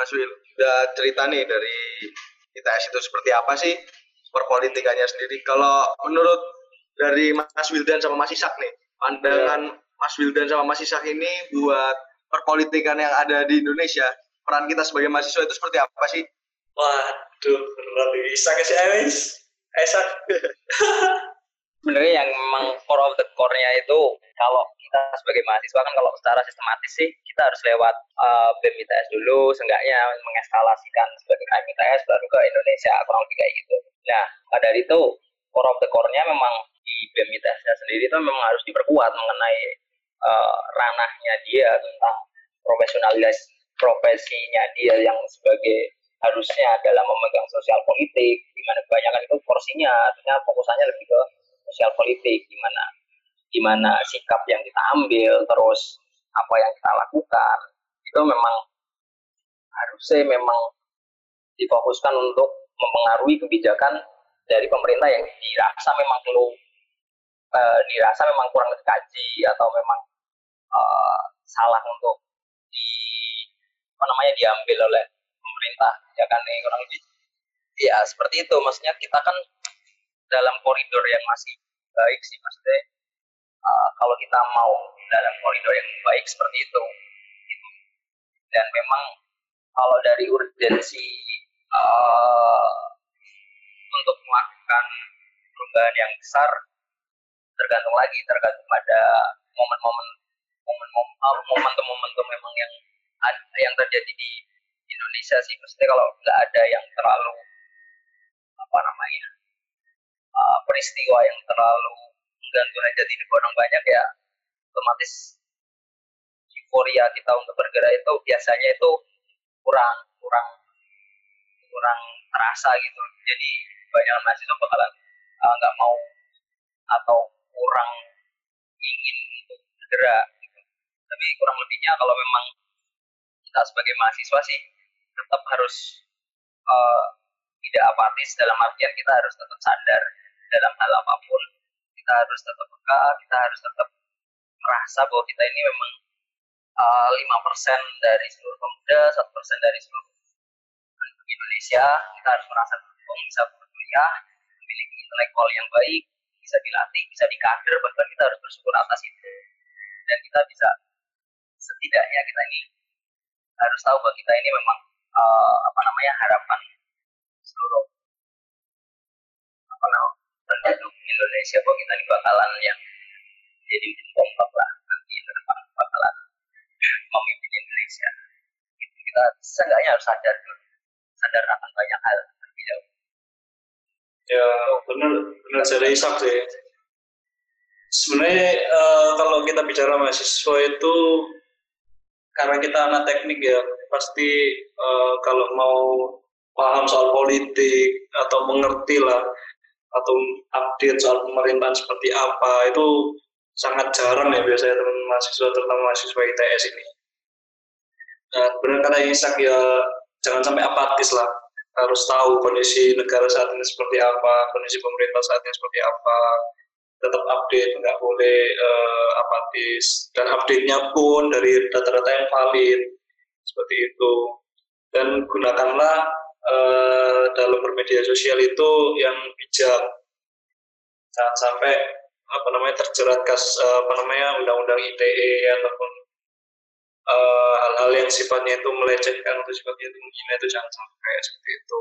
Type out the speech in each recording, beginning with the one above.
Mas Wil. Udah cerita nih dari ITS itu seperti apa sih perpolitikannya sendiri. Kalau menurut dari Mas Wildan sama Mas Isak nih, pandangan Mas Wildan sama Mas Isak ini buat perpolitikan yang ada di Indonesia, peran kita sebagai mahasiswa itu seperti apa sih? Waduh, berat ini. Isak sih. Isak. Sebenarnya yang memang core of the core-nya itu kalau kita sebagai mahasiswa kan kalau secara sistematis sih kita harus lewat uh, BEM ITS dulu, seenggaknya mengeskalasikan sebagai KM ITS baru ke Indonesia kurang lebih kayak gitu. Nah, dari itu core of the core-nya memang di BEM ITS-nya sendiri itu memang harus diperkuat mengenai uh, ranahnya dia tentang profesionalis profesinya dia yang sebagai harusnya dalam memegang sosial politik di mana kebanyakan itu porsinya artinya fokusannya lebih ke sosial politik gimana gimana sikap yang kita ambil terus apa yang kita lakukan itu memang harusnya memang difokuskan untuk mempengaruhi kebijakan dari pemerintah yang dirasa memang perlu e, dirasa memang kurang dikaji atau memang e, salah untuk di apa namanya diambil oleh pemerintah ya kan kurang lebih. Ya seperti itu. Maksudnya kita kan dalam koridor yang masih baik sih maksudnya uh, kalau kita mau dalam koridor yang baik seperti itu gitu. dan memang kalau dari urgensi uh, untuk melakukan perubahan yang besar tergantung lagi tergantung pada momen-momen momen-momen uh, momentum-momentum memang yang yang terjadi di Indonesia sih maksudnya kalau nggak ada yang terlalu apa namanya uh, peristiwa yang terlalu mengganggu hajat hidup orang banyak ya otomatis euforia kita untuk bergerak itu biasanya itu kurang kurang kurang terasa gitu jadi banyak mahasiswa bakalan uh, nggak uh, mau atau kurang ingin untuk bergerak gitu. tapi kurang lebihnya kalau memang kita sebagai mahasiswa sih tetap harus uh, tidak apatis dalam artian kita harus tetap sadar dalam hal apa pun kita harus tetap peka kita harus tetap merasa bahwa kita ini memang eh, lima uh, persen dari seluruh pemuda satu persen dari seluruh Indonesia. Kita harus merasa beruntung bisa berkuliah memiliki intelektual yang baik bisa dilatih bisa dikader. Bahkan kita harus bersyukur atas itu. Dan kita bisa setidaknya kita ini harus tahu bahwa kita ini memang uh, apa namanya harapan seluruh apa namanya penduduk Indonesia bahwa kita ini bakalan yang jadi tonggak lah nanti ke depan bakalan memimpin Indonesia. Itu kita seenggaknya harus sadar dulu. Sadar akan banyak hal terlebih dahulu ya benar benar saya Isak sih. Sebenarnya uh, kalau kita bicara mahasiswa itu karena kita anak teknik ya pasti uh, kalau mau paham soal politik atau mengerti lah atau update soal pemerintahan seperti apa itu sangat jarang ya biasanya teman mahasiswa terutama mahasiswa ITS ini. Nah, benar kata Isak ya jangan sampai apatis lah harus tahu kondisi negara saat ini seperti apa, kondisi pemerintah saat ini seperti apa, tetap update, nggak boleh uh, apatis. Dan update-nya pun dari data-data yang valid, seperti itu. Dan gunakanlah uh, dalam bermedia sosial itu yang bijak. Jangan sampai apa namanya terjerat kas apa namanya undang-undang ITE ataupun hal-hal uh, yang sifatnya itu melecehkan atau sifatnya itu menghina itu jangan sampai seperti itu.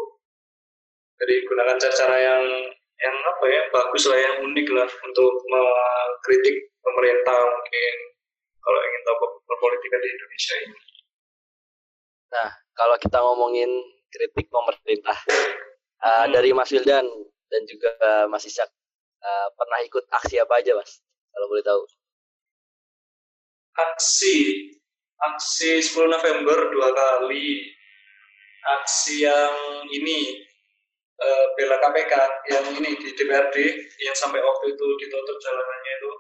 Jadi gunakan cara-cara yang yang apa ya bagus lah yang unik lah untuk mengkritik pemerintah mungkin kalau ingin tahu politika di Indonesia ini. Nah kalau kita ngomongin kritik pemerintah uh, hmm. dari Mas Wildan dan juga Mas Isak uh, pernah ikut aksi apa aja Mas? Kalau boleh tahu? Aksi. Aksi 10 November dua kali. Aksi yang ini uh, bela KPK yang ini di DPRD yang sampai waktu itu ditutup jalanannya itu.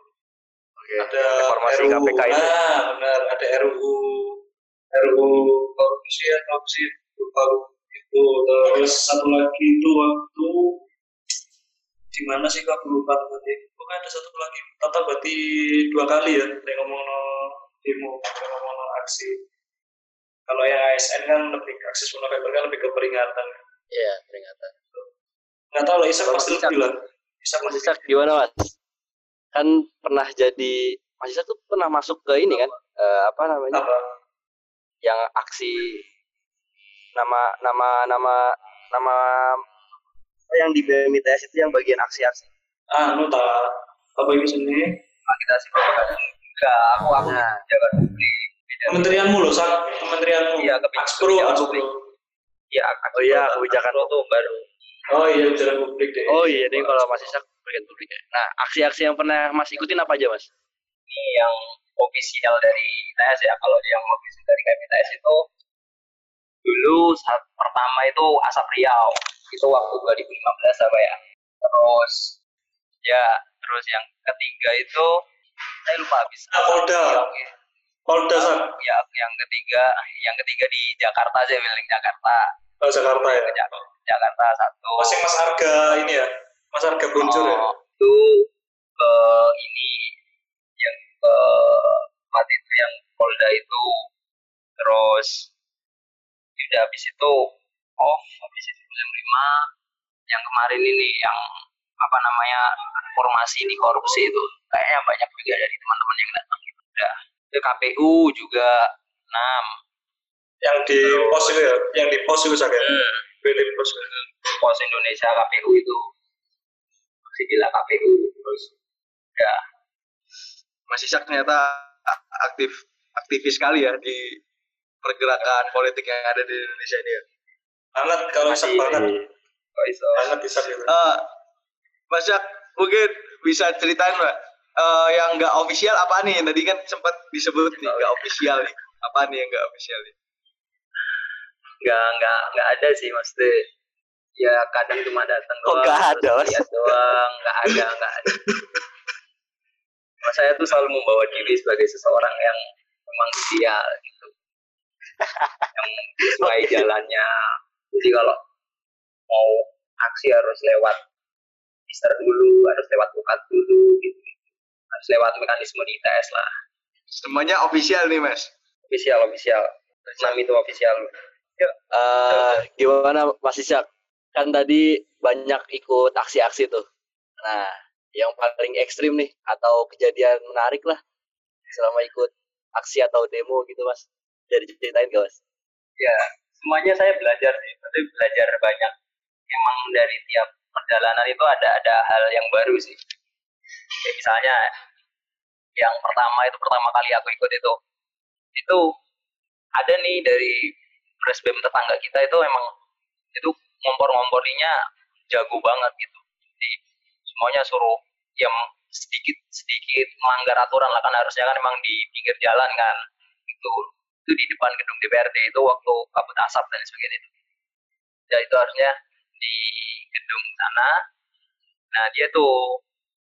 Oke, ada reformasi RUU, KPK itu. Nah, benar ada RUU RUU korupsi ya korupsi baru itu terus satu lagi itu waktu di mana sih kak lupa tadi pokoknya ada satu lagi tetap berarti dua kali ya saya ngomong no demo ngomong no aksi kalau yang ASN kan lebih aksi 10 November kan lebih ke peringatan Iya, peringatan. nggak tahu lah Isak pasti lebih lah Isak Mas masih Isak gimana mas? Kan pernah jadi Mas Isak tuh pernah masuk ke ini kan? Eh, apa namanya? apa Yang aksi nama nama nama nama yang di BMITS itu yang bagian aksi-aksi. ah nu tak apa itu sendiri Agitasi propaganda. Enggak, aku aku Nah. jaga publik. Kementerianmu loh sak kementerianmu Iya, kebijakan publik. Iya, Oh iya, kebijakan. Tuh baru. oh iya kebijakan publik deh Oh iya, ini kalau Mas Isak bagian publik ya. Nah, aksi-aksi yang pernah Mas ikutin apa aja mas? Ini yang ofisial dari ITS ya. Kalau yang ofisial dari KMITS itu dulu saat pertama itu Asap Riau. Itu waktu 2015 apa ya. Terus ya, terus yang ketiga itu saya lupa habis. Polda. Polda ya yang ketiga yang ketiga di Jakarta saya bilang Jakarta oh Jakarta ya ke Jak- Jakarta satu masih Mas Arga ini ya Mas Arga Buncur ya Oh, itu ke ini yang ke tempat itu yang Polda itu terus udah habis itu off habis itu yang lima yang kemarin ini yang apa namanya informasi di korupsi itu kayaknya banyak juga dari teman-teman yang datang gitu. Udah ke KPU juga enam. Yang di pos itu ya? Yang di pos itu sak ya Hmm. pilih pos. Pos Indonesia KPU itu. Masih bila KPU terus ya. Mas Isak ternyata aktif aktivis sekali ya di pergerakan politik yang ada di Indonesia ini ya. banget kalau Isak banget kok iso banget Isak itu Eh, Mas Isak mungkin bisa ceritain mbak eh, yang nggak official apa nih? Tadi kan sempat disebut nih nggak official nih. Apa nih yang nggak official nih? nggak nggak nggak ada sih maksudnya ya kadang cuma datang Kok doang, nggak terus ada, Mas? lihat doang nggak ada nggak ada Mas saya tuh selalu membawa diri sebagai seseorang yang memang ideal gitu yang sesuai jalannya jadi kalau mau aksi harus lewat Mister dulu harus lewat bukat dulu gitu, harus lewat mekanisme di ITS lah Semuanya official nih Mas. official official enam itu official Eh, gimana Mas Isak? Kan tadi banyak ikut aksi-aksi tuh. Nah, yang paling ekstrim nih atau kejadian menarik lah selama ikut aksi atau demo gitu Mas. Jadi ceritain Mas? ya semuanya saya belajar sih. Tapi belajar banyak. Emang dari tiap perjalanan itu ada ada hal yang baru sih. Kayak misalnya yang pertama itu pertama kali aku ikut itu itu ada nih dari presbem tetangga kita itu emang itu ngompor-ngomporinya jago banget gitu. Jadi semuanya suruh yang sedikit sedikit melanggar aturan lah kan harusnya kan emang di pinggir jalan kan itu itu di depan gedung DPRD itu waktu kabut asap dan sebagainya itu. Ya itu harusnya di gedung sana. Nah dia tuh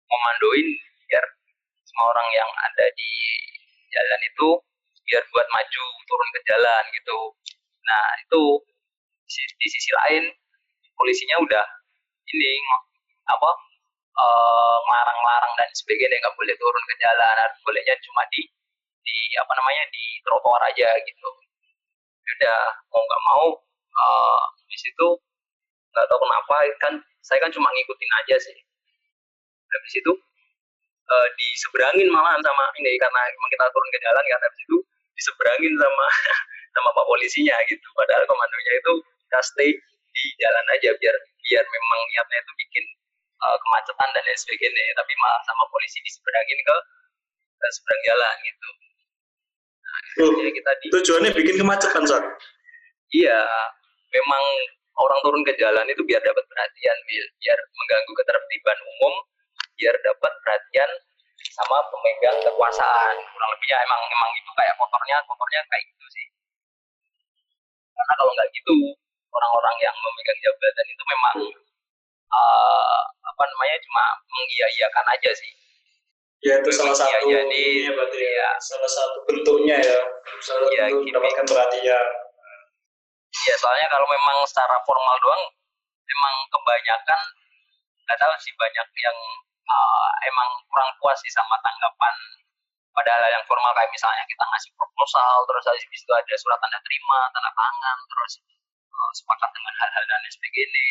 memandoin biar semua orang yang ada di jalan itu biar buat maju turun ke jalan gitu. Nah itu di, di sisi lain polisinya udah ini apa eh, ngelarang-larang dan sebagainya nggak boleh turun ke jalan. Bolehnya cuma di di apa namanya di trotoar aja gitu. Udah mau nggak mau eh, di situ nggak tahu kenapa kan saya kan cuma ngikutin aja sih. Habis itu eh, diseberangin malahan sama ini karena emang kita turun ke jalan kan habis itu diseberangin sama sama pak polisinya gitu. Padahal komandonya itu kita stay di jalan aja biar biar memang niatnya itu bikin eh, kemacetan dan lain sebagainya. Tapi malah sama polisi diseberangin ke ke seberang jalan gitu Loh, jadi kita di tujuannya bikin kemacetan sak iya memang orang turun ke jalan itu biar dapat perhatian biar, biar mengganggu ketertiban umum biar dapat perhatian sama pemegang kekuasaan. Kurang lebihnya emang emang itu kayak kotornya kotornya kayak gitu sih. Karena kalau nggak gitu orang-orang yang memegang jabatan itu memang eh, apa namanya cuma mengiyakan aja sih ya itu salah Iya, satu jadi, ini ya berarti ya. iya. salah satu bentuknya ya. Salah Iya, satu mendapatkan perhatian. Ya soalnya kalau memang secara formal doang, emang kebanyakan nggak tahu sih banyak yang uh, emang kurang puas sih sama tanggapan. Pada ada hal yang formal kayak misalnya kita ngasih proposal terus habis itu ada surat tanda terima tanda tangan terus uh, sepakat dengan hal-hal dan lain sebagainya.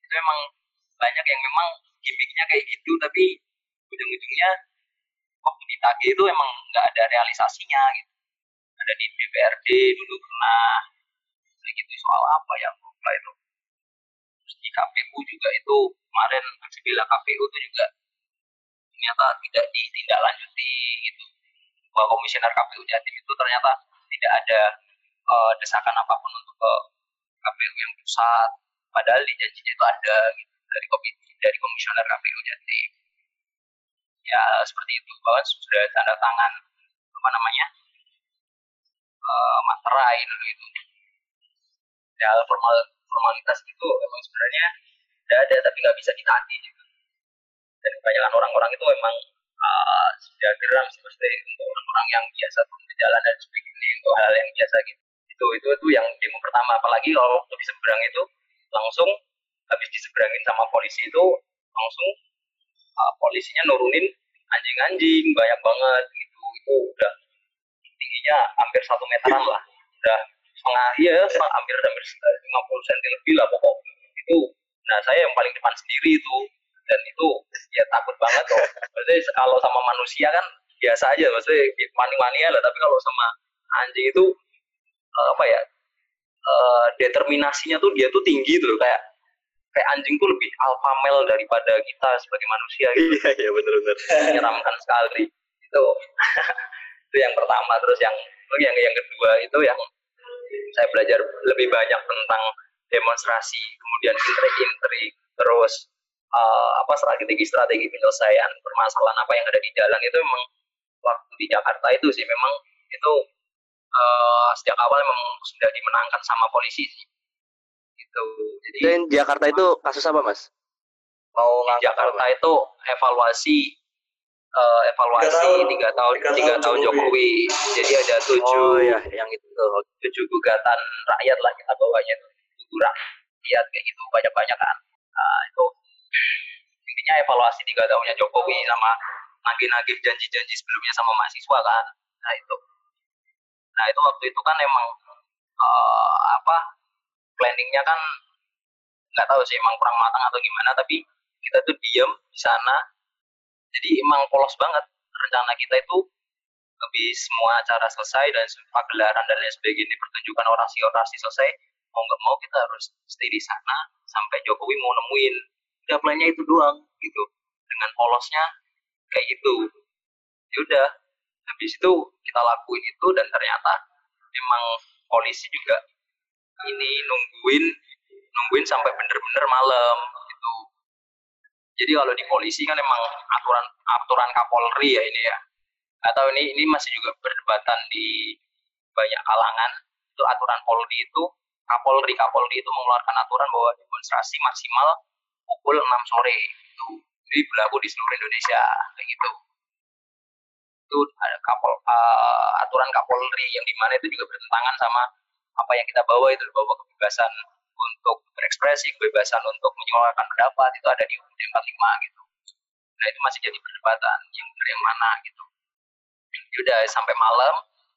Itu memang banyak yang memang gimmicknya kayak gitu tapi ujung-ujungnya waktu ditagih itu emang nggak ada realisasinya gitu. Ada di DPRD dulu pernah. Gitu soal apa ya lupa itu. Terus di KPU juga itu kemarin aksi KPU itu juga ternyata tidak ditindaklanjuti gitu. Bahwa komisioner KPU Jatim itu ternyata tidak ada uh, desakan apa pun untuk ke KPU yang pusat. Padahal di janjinya itu ada gitu dari dari komisioner KPU Jatim ya seperti itu. Bahwa sudah tanda tangan apa namanya uh, materai dulu itu. Ya formal formalitas itu memang sebenarnya tidak ada tapi nggak bisa ditagih juga dan kebanyakan orang-orang itu memang uh, sudah geram sih mesti untuk orang-orang yang biasa turun ke jalan dan sebagainya untuk -hal yang biasa gitu. Itu itu itu yang demo pertama. Apalagi kalau waktu di seberang itu langsung habis diseberangin sama polisi itu langsung uh, polisinya nurunin anjing-anjing banyak banget gitu. Itu udah tingginya hampir satu meteran lah. Udah setengah iya hampir hampir 50 cm lebih lah pokok. Itu nah saya yang paling depan sendiri itu. Dan itu ya takut banget loh. Maksudnya kalau sama manusia kan biasa aja. Maksudnya mani-mania lah. Tapi kalau sama anjing itu uh, apa ya uh, determinasinya tuh dia tuh tinggi tuh kayak kayak anjing tuh lebih alpha male daripada kita sebagai manusia gitu. Iya, iya benar-benar. Menyeramkan sekali. Itu itu yang pertama terus yang yang yang kedua itu yang saya belajar lebih banyak tentang demonstrasi, kemudian intrik-intrik, terus uh, apa strategi strategi penyelesaian permasalahan apa yang ada di jalan itu memang waktu di Jakarta itu sih memang itu uh, sejak awal memang sudah dimenangkan sama polisi sih gitu jadi dan Jakarta itu kasus apa mas mau di Jakarta apa? itu evaluasi uh, evaluasi tiga tahun tiga tahun, tahun Jokowi. Jadi ada tujuh oh, ya, yang itu tujuh gugatan rakyat lah kita bawanya tujuh rakyat kayak gitu banyak banyak kan. Nah, itu intinya evaluasi tiga tahunnya Jokowi sama nagih-nagih janji-janji sebelumnya sama mahasiswa kan. Nah itu. Nah itu waktu itu kan emang uh, apa planningnya kan nggak tahu sih emang kurang matang atau gimana tapi kita tuh diem di sana. Jadi emang polos banget. Rencana kita itu habis semua acara selesai dan pagelaran dan lain sebagainya pertunjukan orasi-orasi selesai mau nggak mau kita harus stay di sana sampai Jokowi mau nemuin. Udah plannya itu doang gitu. Dengan polosnya kayak gitu. Ya udah habis itu kita lakuin itu dan ternyata emang polisi juga ini nungguin nungguin sampai bener-bener malam gitu. Jadi kalau di polisi kan emang aturan aturan Kapolri ya ini ya. Atau ini ini masih juga perdebatan di banyak kalangan. Itu aturan Polri itu Kapolri Kapolri itu mengeluarkan aturan bahwa demonstrasi maksimal pukul 6 sore itu jadi berlaku di seluruh Indonesia kayak gitu. Itu ada kapol uh, aturan Kapolri yang di mana itu juga bertentangan sama apa yang kita bawa itu bawa kebebasan untuk berekspresi kebebasan untuk menyuarakan pendapat itu ada di UUD 45 gitu. Nah itu masih jadi perdebatan yang benar yang mana gitu. Udah sampai malam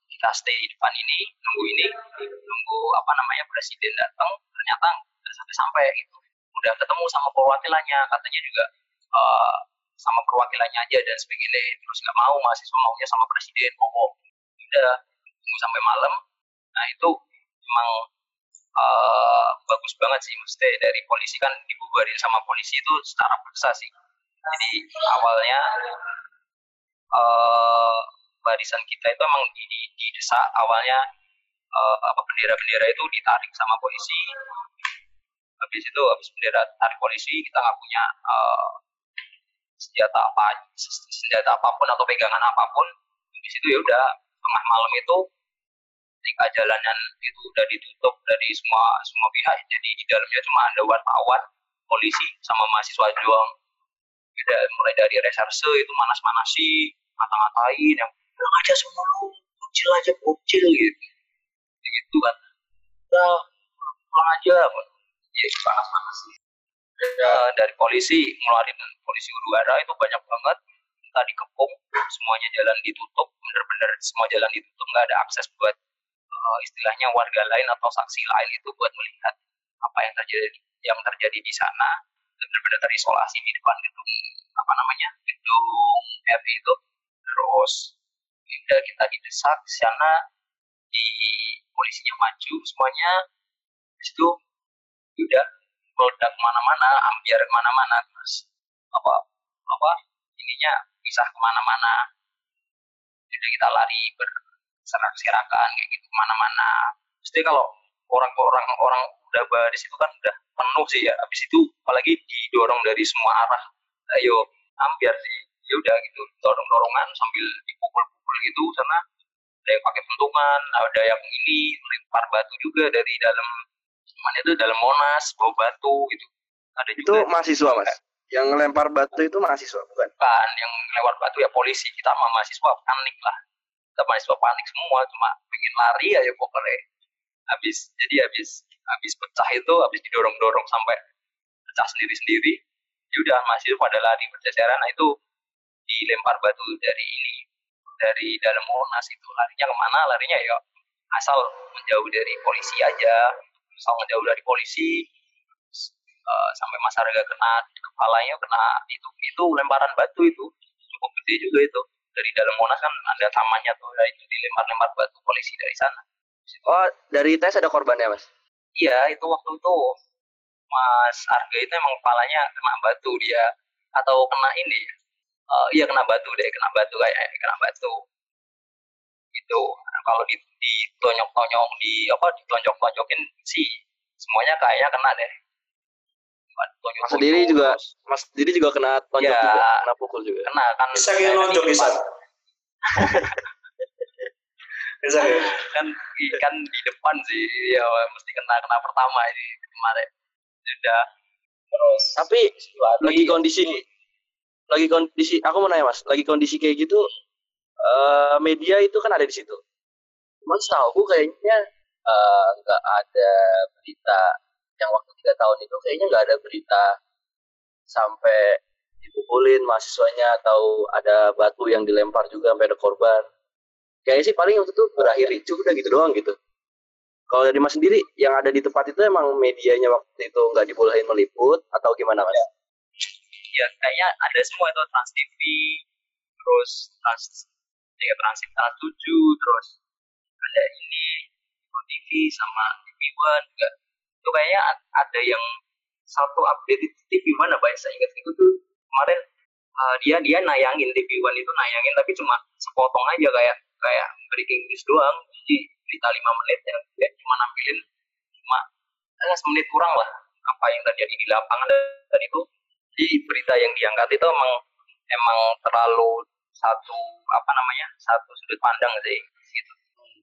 kita stay di depan ini nunggu ini nunggu apa namanya presiden datang ternyata sampai sampai gitu. Udah ketemu sama perwakilannya katanya juga uh, sama perwakilannya aja dan sebagainya terus nggak mau mahasiswa maunya sama presiden pokok udah tunggu sampai malam. Nah itu emang uh, bagus banget sih. Mesti dari polisi kan dibubarin sama polisi itu secara paksa sih. Jadi awalnya uh, barisan kita itu emang di, di, di desa. Awalnya uh, apa bendera-bendera itu ditarik sama polisi. Habis itu habis bendera tarik polisi kita nggak punya uh, senjata apa senjata apa pun atau pegangan apa pun. Habis itu ya udah tengah malam itu ketika jalanan itu udah ditutup dari semua semua pihak. Jadi di dalamnya cuma ada wartawan polisi sama mahasiswa doang. Udah mulai dari reserse itu manas-manasi ngata-ngatain yang bilang aja semua lu kecil aja kecil gitu. Gitu kan udah pulang aja ya panas-panas ya, dari polisi ngeluarin polisi udara itu banyak banget. Kita dikepung semuanya jalan ditutup. Bener-bener semua jalan ditutup nggak ada akses buat uh, istilahnya warga lain atau saksi lain itu buat melihat apa yang terjadi yang terjadi di sana. Benar-benar terisolasi di depan gedung apa namanya gedung RI itu. Terus udah kita didesak di sana di polisinya maju semuanya. Itu udah meledak ke mana-mana ambiar ke mana-mana terus apa apa ininya pisah ke mana-mana. Jadi kita lari berserak-serakan kayak gitu ke mana-mana. Pasti kalau orang-orang orang udah baris itu kan udah penuh sih ya. Habis itu apalagi didorong dari semua arah. Ayo ambiar sih. Ya udah gitu dorong dorongan sambil dipukul-pukul gitu sana ada yang pakai pentungan ada yang ini lempar batu juga dari dalam mana itu dalam monas bawa batu gitu. Ada itu juga mahasiswa mas? yang lempar batu itu mahasiswa bukan? Kan yang lewat batu ya polisi kita sama mahasiswa panik lah kita mahasiswa panik semua cuma pengen lari aja pokoknya. Habis jadi habis habis pecah itu habis didorong dorong sampai pecah sendiri sendiri ya udah mahasiswa pada lari berjajaran nah itu dilempar batu dari ini dari dalam monas itu. Larinya ke mana? Larinya ya asal menjauh dari polisi aja. Asal menjauh dari polisi uh, sampai masyarakat kena kepalanya kena itu itu lemparan batu itu. Cukup gede juga itu dari dalam monas kan ada tamannya tuh ya itu dilempar-lempar batu polisi dari sana. Oh dari tes ada korbannya mas? Iya itu waktu itu Mas Arga itu emang kepalanya kena batu dia atau kena ini uh, iya kena batu deh kena batu kayak kena batu. Itu nah, kalau di ditonjok-tonjok di apa ditonjok-tonjokin sih semuanya kayaknya kena deh mas sendiri juga mas sendiri juga kena tonjok ya, juga kena pukul juga. Kena kan bisa yang nonjok bisa. bisa ya? Kan kan di depan sih ya mesti kena kena pertama ini kemarin. Sudah. Terus tapi lagi kondisi lagi kondisi aku mau nanya mas lagi kondisi kayak gitu uh, media itu kan ada di situ. Cuman setahu aku kayaknya uh, nggak ada berita yang waktu tiga tahun itu kayaknya nggak ada berita sampai dipukulin mahasiswanya atau ada batu yang dilempar juga sampai ada korban. Kayaknya sih paling waktu itu berakhir ricu udah gitu doang gitu. Kalau dari mas sendiri yang ada di tempat itu emang medianya waktu itu nggak dibolehin meliput atau gimana mas? ya kayaknya ada semua itu Trans TV terus Trans ya Trans Trans 7 terus ada ini TV sama TV One juga itu kayaknya ada yang satu update di TV One apa ya? Saya ingat itu tuh kemarin uh, dia dia nayangin TV One itu nayangin tapi cuma sepotong aja kayak kayak breaking news doang. Jadi berita lima menit ya dia cuma nampilin cuma eh, semenit kurang lah apa yang terjadi di lapangan. Dan itu di berita yang diangkat itu emang emang terlalu satu apa namanya satu sudut pandang sih. Gitu.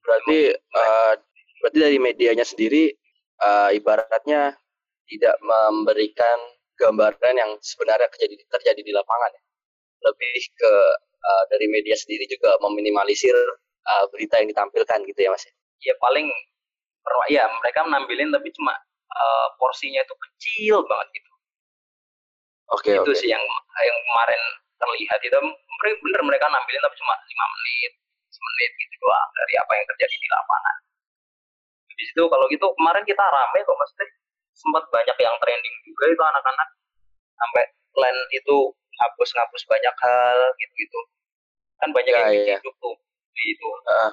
Berarti uh, berarti dari medianya sendiri uh, ibaratnya tidak memberikan gambaran yang sebenarnya terjadi terjadi di lapangan ya lebih ke uh, dari media sendiri juga meminimalisir uh, berita yang ditampilkan gitu ya mas ya paling ya mereka menampilin tapi cuma uh, porsinya itu kecil banget gitu Oke. Okay, itu okay. sih yang yang kemarin terlihat itu bener mereka nampilin tapi cuma lima menit, semenit gitu doang dari apa yang terjadi di lapangan. Di situ kalau gitu kemarin kita rame kok mas teh sempat banyak yang trending juga itu anak-anak sampai plan itu ngapus-ngapus banyak hal gitu-gitu kan banyak ya, yang ya. diciduk tuh di itu. Uh.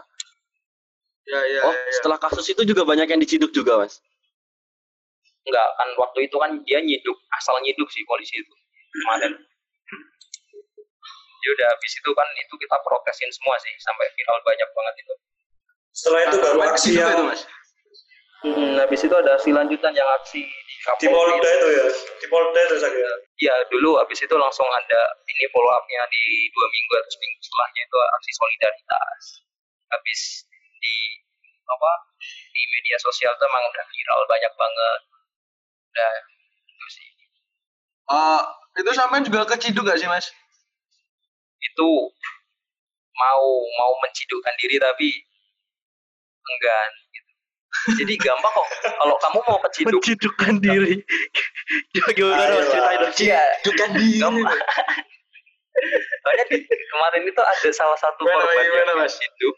Ya, ya, oh, ya. setelah kasus itu juga banyak yang diciduk juga, Mas? Enggak, kan waktu itu kan dia nyiduk, asal nyiduk sih polisi itu kemarin. ya udah habis itu kan itu kita protesin semua sih sampai viral banyak banget itu. Setelah itu baru aksi yang itu, Mas. Hmm, habis itu ada aksi lanjutan yang aksi di Kapolri. Di Polda itu ya, di Polda itu saya. Iya dulu habis itu langsung ada ini follow upnya di dua minggu atau seminggu setelahnya itu aksi solidaritas. Habis di apa di media sosial tuh emang udah viral banyak banget udah itu sih uh, itu sampai juga keciduk gak sih mas itu mau mau mencidukkan diri tapi enggan jadi gampang kok kalau kamu mau keciduk mencidukkan diri gimana gimana ceritain dong iya, cidukkan diri Soalnya di, kemarin itu ada salah satu Gimana, korban yang Mas? keciduk.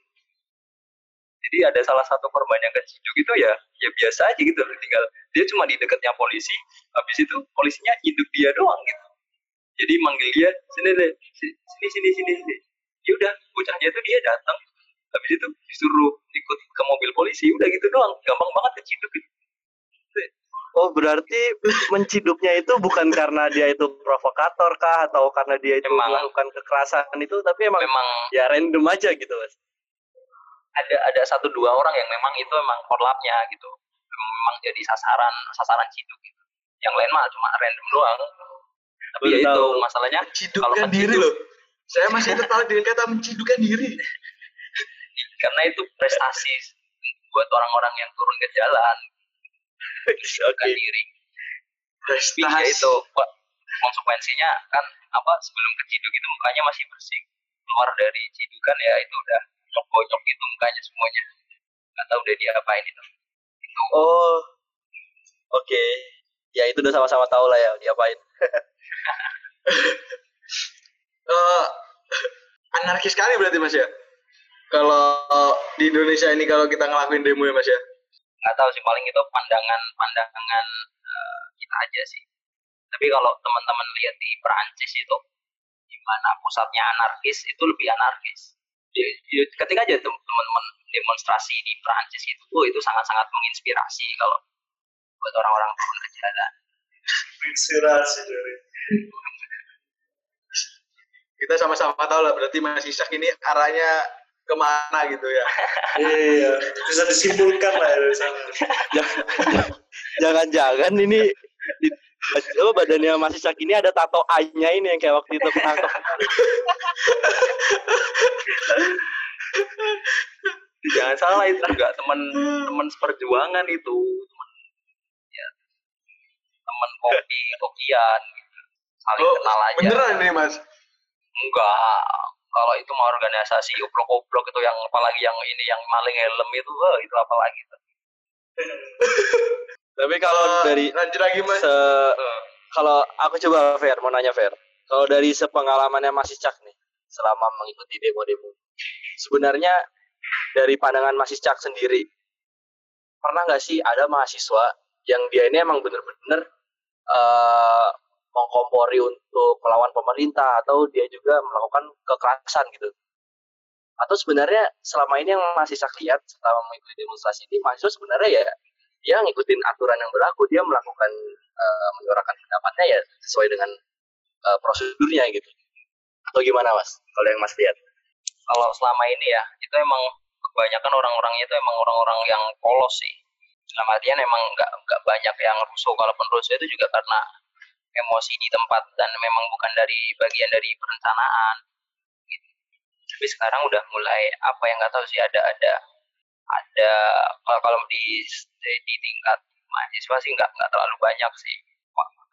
Jadi ada salah satu korban yang keciduk itu ya ya biasa aja gitu loh. Tinggal dia cuma di dekatnya polisi. Habis itu polisinya hidup dia doang gitu. Jadi manggil dia sini deh, si- sini sini sini sini. Ya udah, bocahnya itu dia datang. Habis itu disuruh ikut ke mobil polisi. Udah gitu doang. Gampang banget keciduk gitu. Oh berarti menciduknya itu bukan karena dia itu provokator kah atau karena dia itu Emang. melakukan kekerasan itu tapi emang Memang ya random aja gitu mas. ada ada satu dua orang yang memang itu memang korlapnya gitu memang jadi sasaran sasaran ciduk gitu yang lain mah cuma random doang tapi ya itu masalahnya menciduk, diri loh. Saya masih tertarik dengan kata mencidukkan diri. Karena itu prestasi buat orang-orang yang turun ke jalan Oke. diri ya Prestasi. itu konsekuensinya kan apa sebelum keciduk itu mukanya masih bersih keluar dari cidukan ya itu udah bonyok gitu mukanya semuanya nggak tahu udah diapain itu itu Oh oke ya itu udah sama-sama tahu lah ya diapain. Eh, anarkis sekali berarti mas ya. Kalau di Indonesia ini kalau kita ngelakuin demo ya mas ya. nggak tahu sih paling itu pandangan pandangan eh, kita aja sih tapi kalau teman-teman lihat di Perancis itu di mana pusatnya anarkis itu lebih anarkis Di- di- ketika aja tem- teman-teman demonstrasi di Perancis itu oh, itu sangat-sangat menginspirasi kalau buat orang-orang turun ke jalan Inspirasi dari. Kita sama-sama tahu lah berarti Mas Isak ini arahnya ke mana gitu ya. Iya, bisa disimpulkan lah ya dari sana. Jangan-jangan ini di, apa badannya Mas Isak ini ada tato A-nya ini yang kayak waktu itu ketangkep. jangan salah itu juga teman teman seperjuangan itu teman ya teman kopi kopian gitu. saling Oh, kenal aja beneran ini mas. Enggak. Kalau itu mau organisasi obrok-obrok itu yang apalagi yang ini yang maling helm itu, wah, itu apalagi itu. Tapi kalau Eh, dari lanjut lagi mas. se kalau aku coba Fer mau nanya Fer kalau dari sepengalamannya Mas Icak nih selama mengikuti demo-demo sebenarnya dari pandangan Mas Icak sendiri pernah nggak sih ada mahasiswa yang dia ini emang bener-bener eh mengkompori untuk melawan pemerintah atau dia juga melakukan kekerasan gitu atau sebenarnya selama ini yang masih Icak lihat selama mengikuti demonstrasi ini mahasiswa sebenarnya ya dia ngikutin aturan yang berlaku dia melakukan eh, menyuarakan pendapatnya ya sesuai dengan eh, prosedurnya gitu atau gimana mas kalau yang mas lihat Kalau selama ini ya, itu emang kebanyakan orang-orangnya itu emang orang-orang yang polos sih. Dalam artian emang nggak nggak banyak yang rusuh. Kalaupun rusuh itu juga karena emosi di tempat dan memang bukan dari bagian dari perencanaan. Gitu. Tapi sekarang udah mulai apa yang nggak tahu sih ada ada ada kalau di di tingkat mahasiswa sih nggak nggak terlalu banyak sih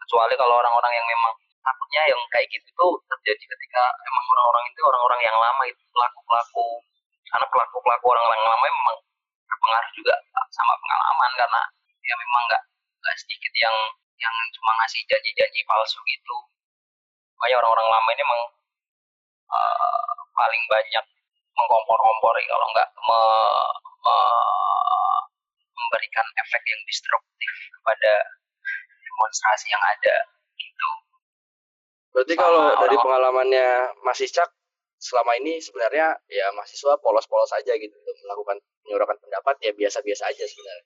kecuali kalau orang-orang yang memang takutnya yang kayak gitu tuh terjadi ketika emang orang-orang itu orang-orang yang lama itu pelaku-pelaku karena pelaku-pelaku orang-orang lama memang berpengaruh juga sama pengalaman karena ya memang nggak nggak sedikit yang yang cuma ngasih janji-janji palsu gitu. Makanya orang-orang lama ini emang eh, paling banyak mengkompor-kompori kalau nggak me- me- memberikan efek yang destruktif kepada demonstrasi yang ada gitu. Berarti Sama kalau dari orang- pengalamannya Mas Icak selama ini sebenarnya ya mahasiswa polos-polos aja gitu untuk melakukan menyuarakan pendapat ya biasa-biasa aja sebenarnya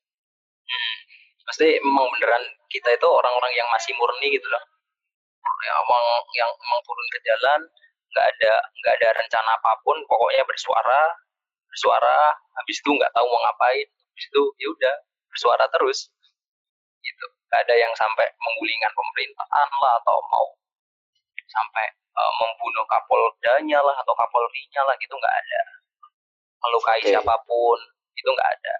pasti emang beneran kita itu orang-orang yang masih murni gitu loh. Yang emang yang emang turun ke jalan nggak ada nggak ada rencana apa pun pokoknya bersuara bersuara habis itu nggak tahu mau ngapain habis itu ya udah bersuara terus. Gitu. Nggak ada yang sampai menggulingkan pemerintahan lah atau mau sampai eh, membunuh kapoldanya lah atau kapolrinya lah gitu nggak ada. Melukai Oke. siapa pun itu nggak ada.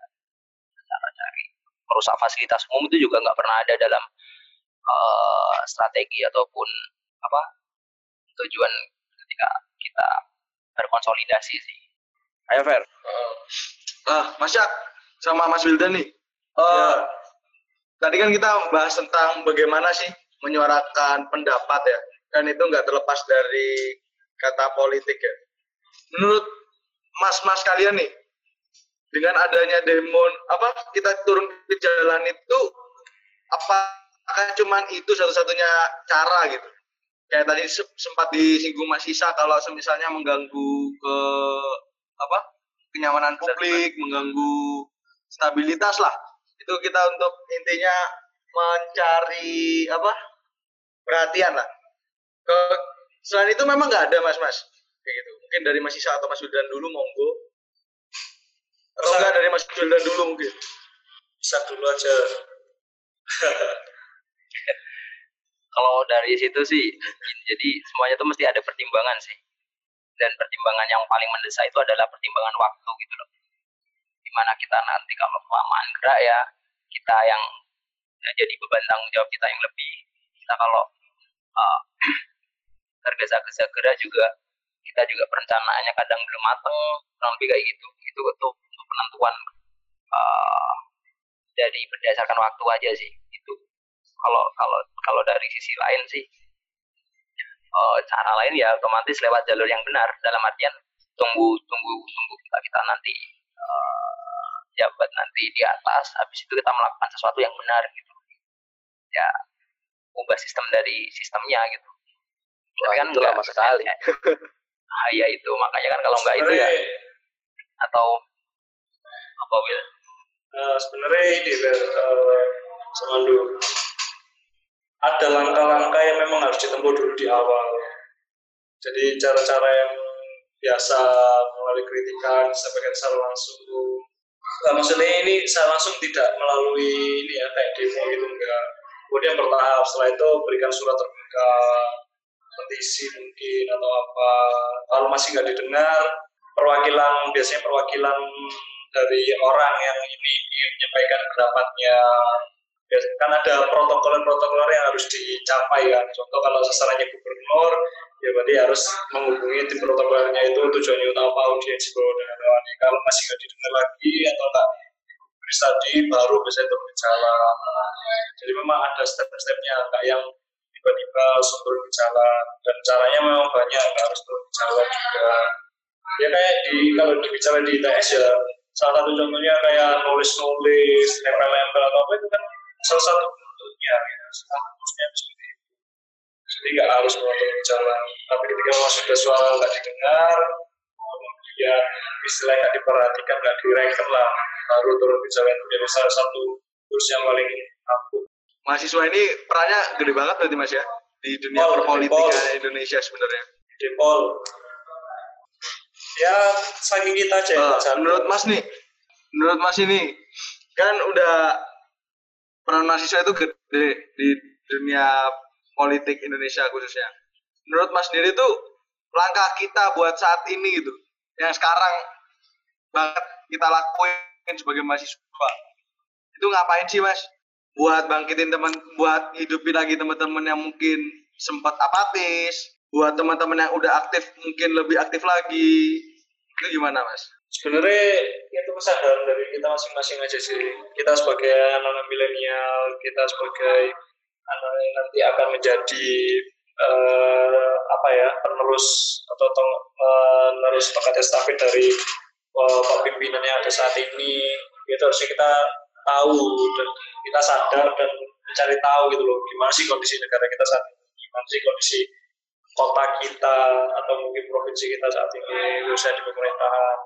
Cara cari merusak fasilitas umum itu juga nggak pernah ada dalam eh, strategi ataupun apa tujuan ketika kita berkonsolidasi sih. ayo Fer Ah, Mas Yak sama Mas Wildan nih. Eh, Ya. Tadi kan kita bahas tentang bagaimana sih menyuarakan pendapat ya. Dan itu nggak terlepas dari kata politik ya. Menurut mas-mas kalian nih, dengan adanya demo apa kita turun ke jalan itu apa akan cuman itu satu-satunya cara gitu. Kayak tadi sempat disinggung Mas Isa kalau misalnya mengganggu ke apa kenyamanan publik mengganggu stabilitas lah. Itu kita untuk intinya mencari apa perhatian lah. Ke selain itu memang nggak ada mas mas kayak gitu. Mungkin dari Mas Isa atau Mas Yudan dulu monggo atau enggak dari Mas Wildan dulu mungkin? Bisa dulu aja. Kalau dari situ sih jadi semuanya tuh mesti ada pertimbangan sih. Dan pertimbangan yang paling mendesak itu adalah pertimbangan waktu gitu loh. Di mana kita nanti kalau kelamaan gerak ya kita yang ya, jadi beban tanggung jawab kita yang lebih. Kita kalau uh, tergesa-gesa gerak juga kita juga perencanaannya kadang belum mateng kurang lebih kayak gitu. Itu untuk, untuk penentuan uh, jadi berdasarkan waktu aja sih. Itu. Kalau kalau kalau dari sisi lain sih uh, cara lain ya otomatis lewat jalur yang benar. Dalam artian tunggu tunggu tunggu kita kita nanti uh, jabat nanti di atas habis itu kita melakukan sesuatu yang benar gitu. Ya ubah sistem dari sistemnya gitu. Wah, tapi kan enggak lama sekali ya itu makanya kan kalau enggak itu ya atau apa Will? Uh, sebenarnya ini uh, Samandu ada langkah-langkah yang memang harus ditempuh dulu di awal. Jadi cara-cara yang biasa melalui kritikan disampaikan secara langsung. Nah, maksudnya ini saya langsung tidak melalui ini ya kayak demo gitu enggak. Kemudian bertahap setelah itu berikan surat terbuka petisi mungkin atau apa. Kalau masih nggak didengar, perwakilan biasanya perwakilan dari orang yang ini menyampaikan pendapatnya. Kan ada protokol-protokol yang harus dicapai kan. Contoh kalau sasarannya gubernur ya berarti harus menghubungi tim protokolnya itu tujuannya utama apa audiensi lawan kalau masih nggak didengar lagi atau nggak tadi baru bisa berjalan jadi memang ada step-stepnya nggak yang tiba-tiba langsung berjalan dan caranya memang banyak harus berjalan juga. Ya kayak di kalau dibicara di ITS ya salah satu contohnya kayak nulis-nulis nempel-nempel atau apa itu kan salah satu bentuknya ya. Statusnya seperti itu. Jadi nggak harus menonton jalan. Tapi ketika memang sudah suara nggak didengar kemudian istilah nggak diperhatikan nggak direken lah baru turun ke jalan. Itu jadi salah satu kurs yang paling ampuh mahasiswa ini perannya gede banget berarti mas ya? Di dunia Pol, perpolitikan Indonesia sebenarnya. Depol ya saking kita aja uh, menurut mas nih menurut mas ini kan udah peran mahasiswa itu gede di dunia politik Indonesia khususnya. Menurut Mas sendiri itu langkah kita buat saat ini gitu, yang sekarang banget kita lakuin sebagai mahasiswa, itu ngapain sih Mas? Buat bangkitin teman, buat hidupin lagi teman-teman yang mungkin sempat apatis, buat teman-teman yang udah aktif mungkin lebih aktif lagi, itu gimana Mas? sebenarnya itu kesadaran dari kita masing-masing aja sih. Kita sebagai anak-anak milenial kita sebagai anak yang nanti akan menjadi uh, apa ya penerus atau penerus tongkat estafet dari uh, pak pimpinan yang ada saat ini. Itu harusnya kita tahu dan kita sadar dan mencari tahu gitu loh gimana sih kondisi negara kita saat ini? Gimana sih kondisi kota kita atau mungkin provinsi kita saat ini? Khususnya di pemerintahan.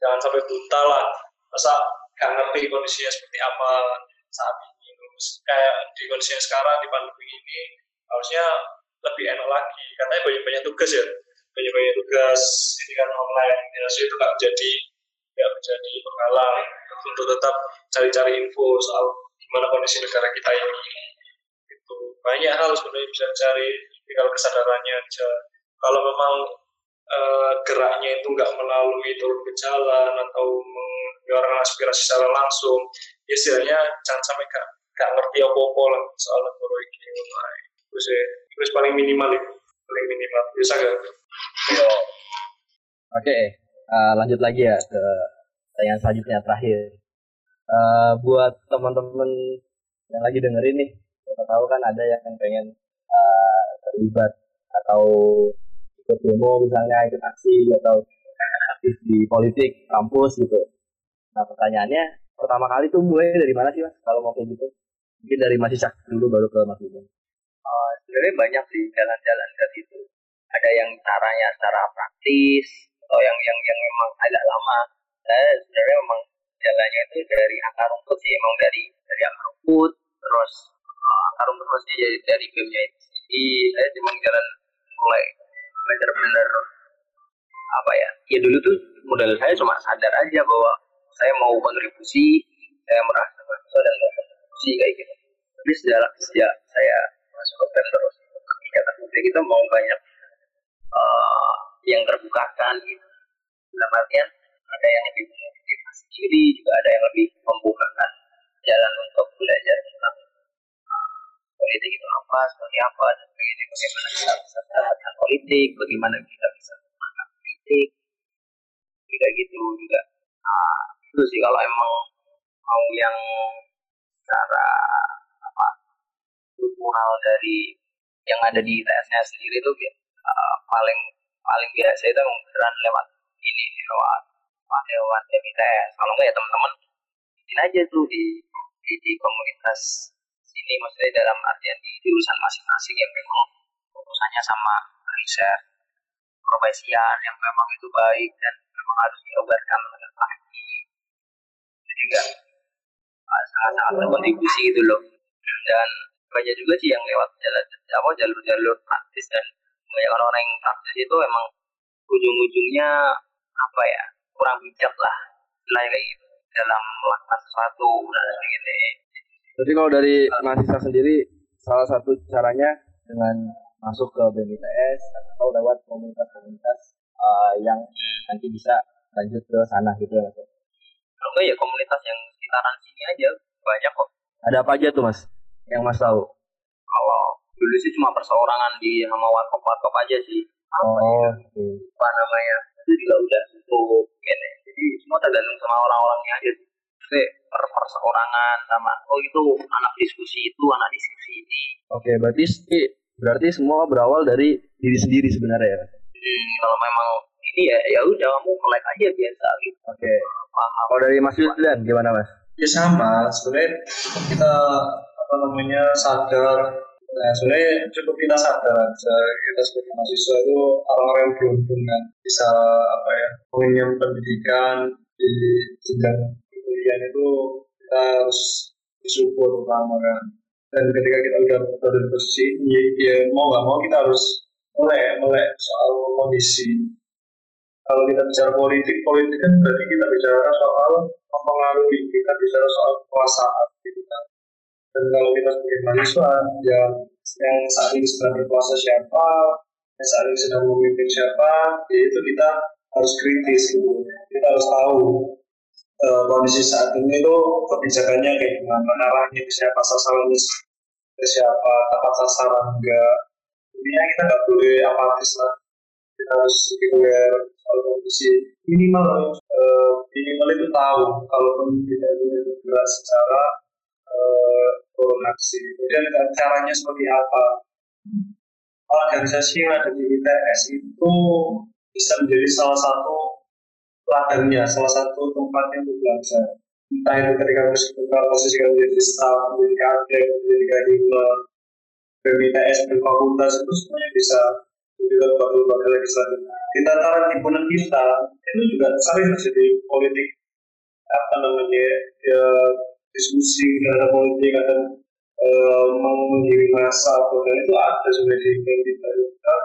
Jangan sampai buta lah. Masa gak ngerti kondisinya seperti apa saat ini? Terus kayak di kondisinya sekarang di pandemi ini harusnya lebih enak lagi. Katanya banyak banyak tugas ya. Banyak banyak tugas. Ini kan online. Ya, itu gak jadi gak menjadi penghalang untuk tetap cari-cari info soal gimana kondisi negara kita ini. Itu banyak hal sebenarnya bisa cari tinggal kesadarannya aja. Kalau memang uh, geraknya itu nggak melalui turun ke jalan atau menyuarakan aspirasi secara langsung ya istilahnya jangan sampai gak, gak ngerti apa-apa lah soal negara ini. Terus ya terus paling minimal itu. Paling minimal. Bisa gak? Oke, okay, uh, eh, lanjut lagi ya ke pertanyaan selanjutnya terakhir. Uh, buat teman-teman yang lagi dengerin nih, kita tahu kan ada yang pengen uh, terlibat atau ikut demo misalnya ikut aksi atau aktif di politik kampus gitu nah pertanyaannya pertama kali tuh mulai dari mana sih mas kalau mau kayak gitu mungkin dari masih sak dulu baru ke mas Bidang Uh, sebenarnya banyak sih jalan-jalan dari itu. Ada yang caranya secara praktis, atau yang yang yang memang agak lama. Saya sebenarnya memang jalannya itu dari akar rumput sih, emang dari dari akar rumput, terus uh, akar rumputnya jadi dari BEM-nya itu sendiri. Saya memang jalan mulai benar-benar apa ya? Ya dulu tuh modal saya cuma sadar aja bahwa saya mau kontribusi, saya merasa mahasiswa dan mau kontribusi kayak gitu. Tapi sejak, sejak saya masuk ke terus kegiatan publik kita mau banyak uh, yang terbukakan gitu. Dalam artian ada yang lebih memotivasi diri, juga ada yang lebih membukakan jalan untuk belajar tentang uh, politik itu apa, seperti apa, dan bagaimana kita bisa mendapatkan politik, bagaimana kita bisa mengangkat politik, juga gitu juga. Nah, itu sih kalau emang mau yang secara apa struktural dari yang ada di ITS-nya sendiri itu uh, paling paling biasa itu emang beneran lewat ini lewat lewat lewat ITS kalau enggak ya teman-teman bikin aja tuh di, di di komunitas sini maksudnya dalam artian di jurusan masing-masing yang memang urusannya sama riset profesian yang memang itu baik dan memang harus diobarkan dengan baik jadi enggak sangat-sangat berkontribusi gitu loh. Dan banyak juga sih yang lewat jalan apa jalur-jalur praktis dan banyak orang yang praktis itu emang ujung-ujungnya apa ya kurang bijak lah. Lah kayak gitu dalam melakukan sesuatu dan sebagainya. Jadi kalau dari mahasiswa sendiri salah satu caranya dengan masuk ke BMITS atau lewat komunitas-komunitas uh, yang nanti bisa lanjut ke sana gitu ya kalau enggak ya komunitas yang sekitaran sini aja banyak kok. Ada apa aja tuh Mas yang Mas tahu? kalau dulu sih cuma perseorangan di sama warkop warkop aja sih. Apa ya? Oh, oke. apa namanya itu juga udah tutup gini jadi semua tergantung sama orang-orangnya aja Maksudnya per perseorangan sama oh itu anak diskusi itu anak diskusi ini Oke, berarti sih- berarti semua berawal dari diri sendiri sebenarnya ya. Hmm, kalau memang ini ya ya udah kamu melek aja biasa gitu Oke. paham Kalau dari Mas Wildan gimana Mas? ya sama sebenarnya kita apa namanya sadar nah sebenarnya cukup kita sadar aja kita sebagai mahasiswa itu orang-orang yang beruntung kan. Bisa apa ya mengenyam pendidikan di jenjang kuliah itu kita harus bersyukur utama kan? Dan ketika kita udah berada di posisi ini ya mau nggak mau kita harus melek melek soal kondisi. Kalau kita bicara politik, politik kan berarti kita bicara soal mempengaruhi, kita bicara soal kekuasaan. Dan kalau kita sebagai mahasiswa yang yang saat ini sedang berkuasa siapa, yang saat ini sedang memimpin siapa, ya itu kita harus kritis gitu. Kita harus tahu eh, kondisi saat ini itu kebijakannya kayak gimana, arahnya ke siapa, sasarannya ke siapa, tepat sasaran enggak. Intinya kita nggak boleh apatis lah kita harus lebih aware soal kondisi minimal eh, minimal itu tahu kalaupun tidak boleh bergerak secara eh, turun aksi kemudian caranya seperti apa? Organisasi yang ada di ITS itu bisa menjadi salah satu ladangnya salah satu tempatnya untuk belajar entah itu ketika kita posisi menjadi staff menjadi kadek menjadi kadima BMITS berfakultas itu semuanya bisa juga lembaga-lembaga legislatif di tataran himpunan kita itu juga sering terjadi politik apa namanya ya diskusi ada politik mau mengirim masa dan itu ada sebenarnya di himpunan kita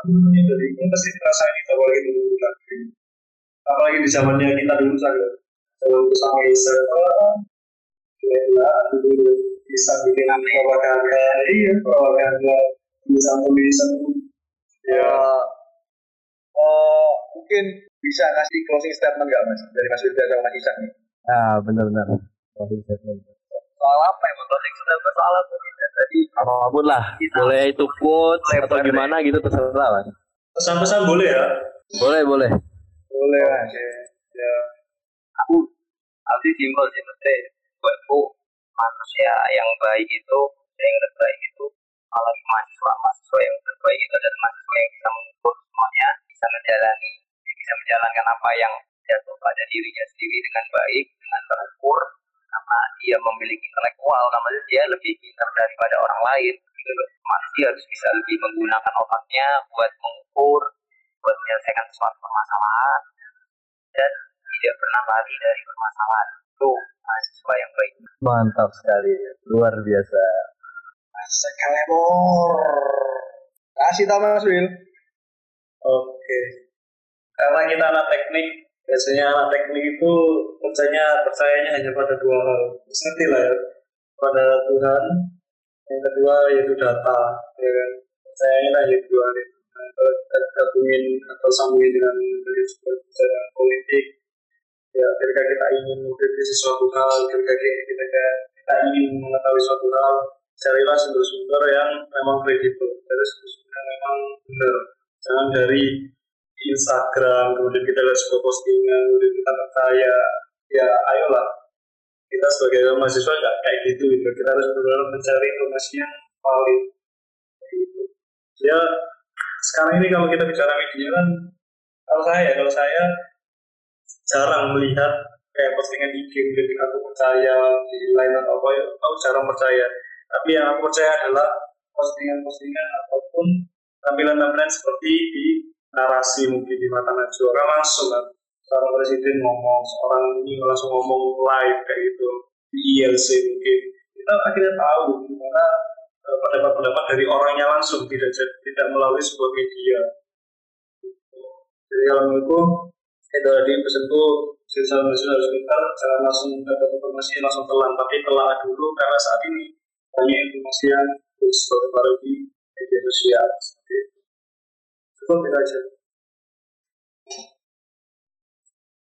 ini dari itu pasti ngerasain itu apalagi dulu lagi apalagi di zamannya kita dulu saja zaman bersama Isa gila dulu bisa bikin propaganda. Iya propaganda. Bisa tulisan Ya, oh, mungkin bisa kasih closing statement nggak mas? Dari Mas Wildan sama Mas Isak nih? Nah, benar-benar. Closing statement. Soal apa ya bang closing statement soal apa nih tadi Apa pun lah, Kita- boleh itu quotes Lebar atau deh. gimana gitu terserah mas. pesan-pesan boleh ya Boleh, boleh. Boleh mas. ya aku aku simpel sih maksudnya buatku manusia yang baik itu yang terbaik itu apalagi mahasiswa mahasiswa yang terbaik itu adalah mahasiswa yang bisa mengukur semuanya bisa bisa menjalani bisa menjalankan apa yang jatuh pada dirinya sendiri dengan baik dengan terukur karena dia memiliki intelektual karena dia lebih pintar daripada orang lain gitu loh Masih dia harus bisa lebih menggunakan otaknya buat mengukur buat menyelesaikan suatu permasalahan dan tidak pernah lari dari permasalahan itu mahasiswa yang baik Mantap sekali, luar biasa. Sekalebor. Kasih tau Mas Wil. Oke. Karena kita anak teknik, biasanya anak teknik itu percayanya percayanya hanya pada dua hal. Ngerti lah ya. Pada Tuhan, yang kedua yaitu data, ya kan. Percayanya lah yaitu dua hal itu. Nah, kalau kita gabungin atau sambungin dengan dari sebuah politik, ya ketika kita ingin mengkritisi suatu hal, ketika kita, kita ingin mengetahui suatu hal, carilah sumber-sumber yang memang kredibel, dari sumber-sumber yang memang benar. Jangan dari Instagram, kemudian kita lihat sebuah postingan, kemudian kita percaya, ya ayolah kita sebagai mahasiswa nggak kayak gitu gitu. Kita harus benar mencari informasi yang valid. Gitu. Ya sekarang ini kalau kita bicara media kan, kalau saya kalau saya jarang melihat kayak postingan IG kemudian aku percaya di lain atau apa aku jarang percaya tapi yang aku percaya adalah postingan-postingan ataupun tampilan-tampilan seperti di narasi mungkin di mata najwa langsung kan. Seorang presiden ngomong seorang ini langsung ngomong live kayak gitu. Di ILC mungkin. Kita akhirnya tahu gimana eh, pendapat-pendapat dari orangnya langsung tidak tidak melalui sebuah media. Gitu. jadi kalau menurutku itu tadi pesanku siswa mahasiswa harus pintar jangan langsung dapat informasi langsung telan tapi telah dulu karena saat ini banyak informasi yang terus berkembang di media sosial. itu itu aja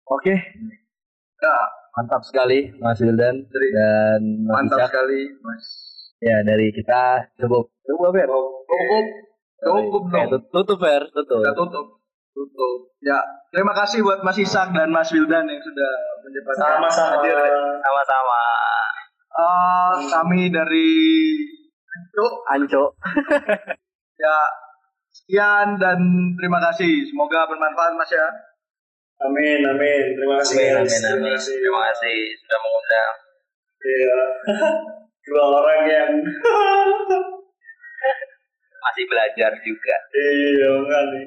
Oke. Ya, mantap sekali Mas Wildan dan Mas Mantap Ishak. sekali, Mas. Ya, dari kita cukup. Cukup, Fer. Cukup. Cukup Oke, dong. tut- Tutup, Fer. Tutup. Udah tutup. Tutup. Ya, terima kasih buat Mas Isak dan Mas Wildan yang sudah menyempatkan sama-sama hadir. sama-sama Eh, kami dari Cuk, Anco. ya sekian dan terima kasih. Semoga bermanfaat Mas ya. amin amin. Terima kasih amin guys. amin terima amin. kasih. Terima kasih. Sudah mengundang. Iya. Dua orang yang masih belajar juga. Iya enggak nih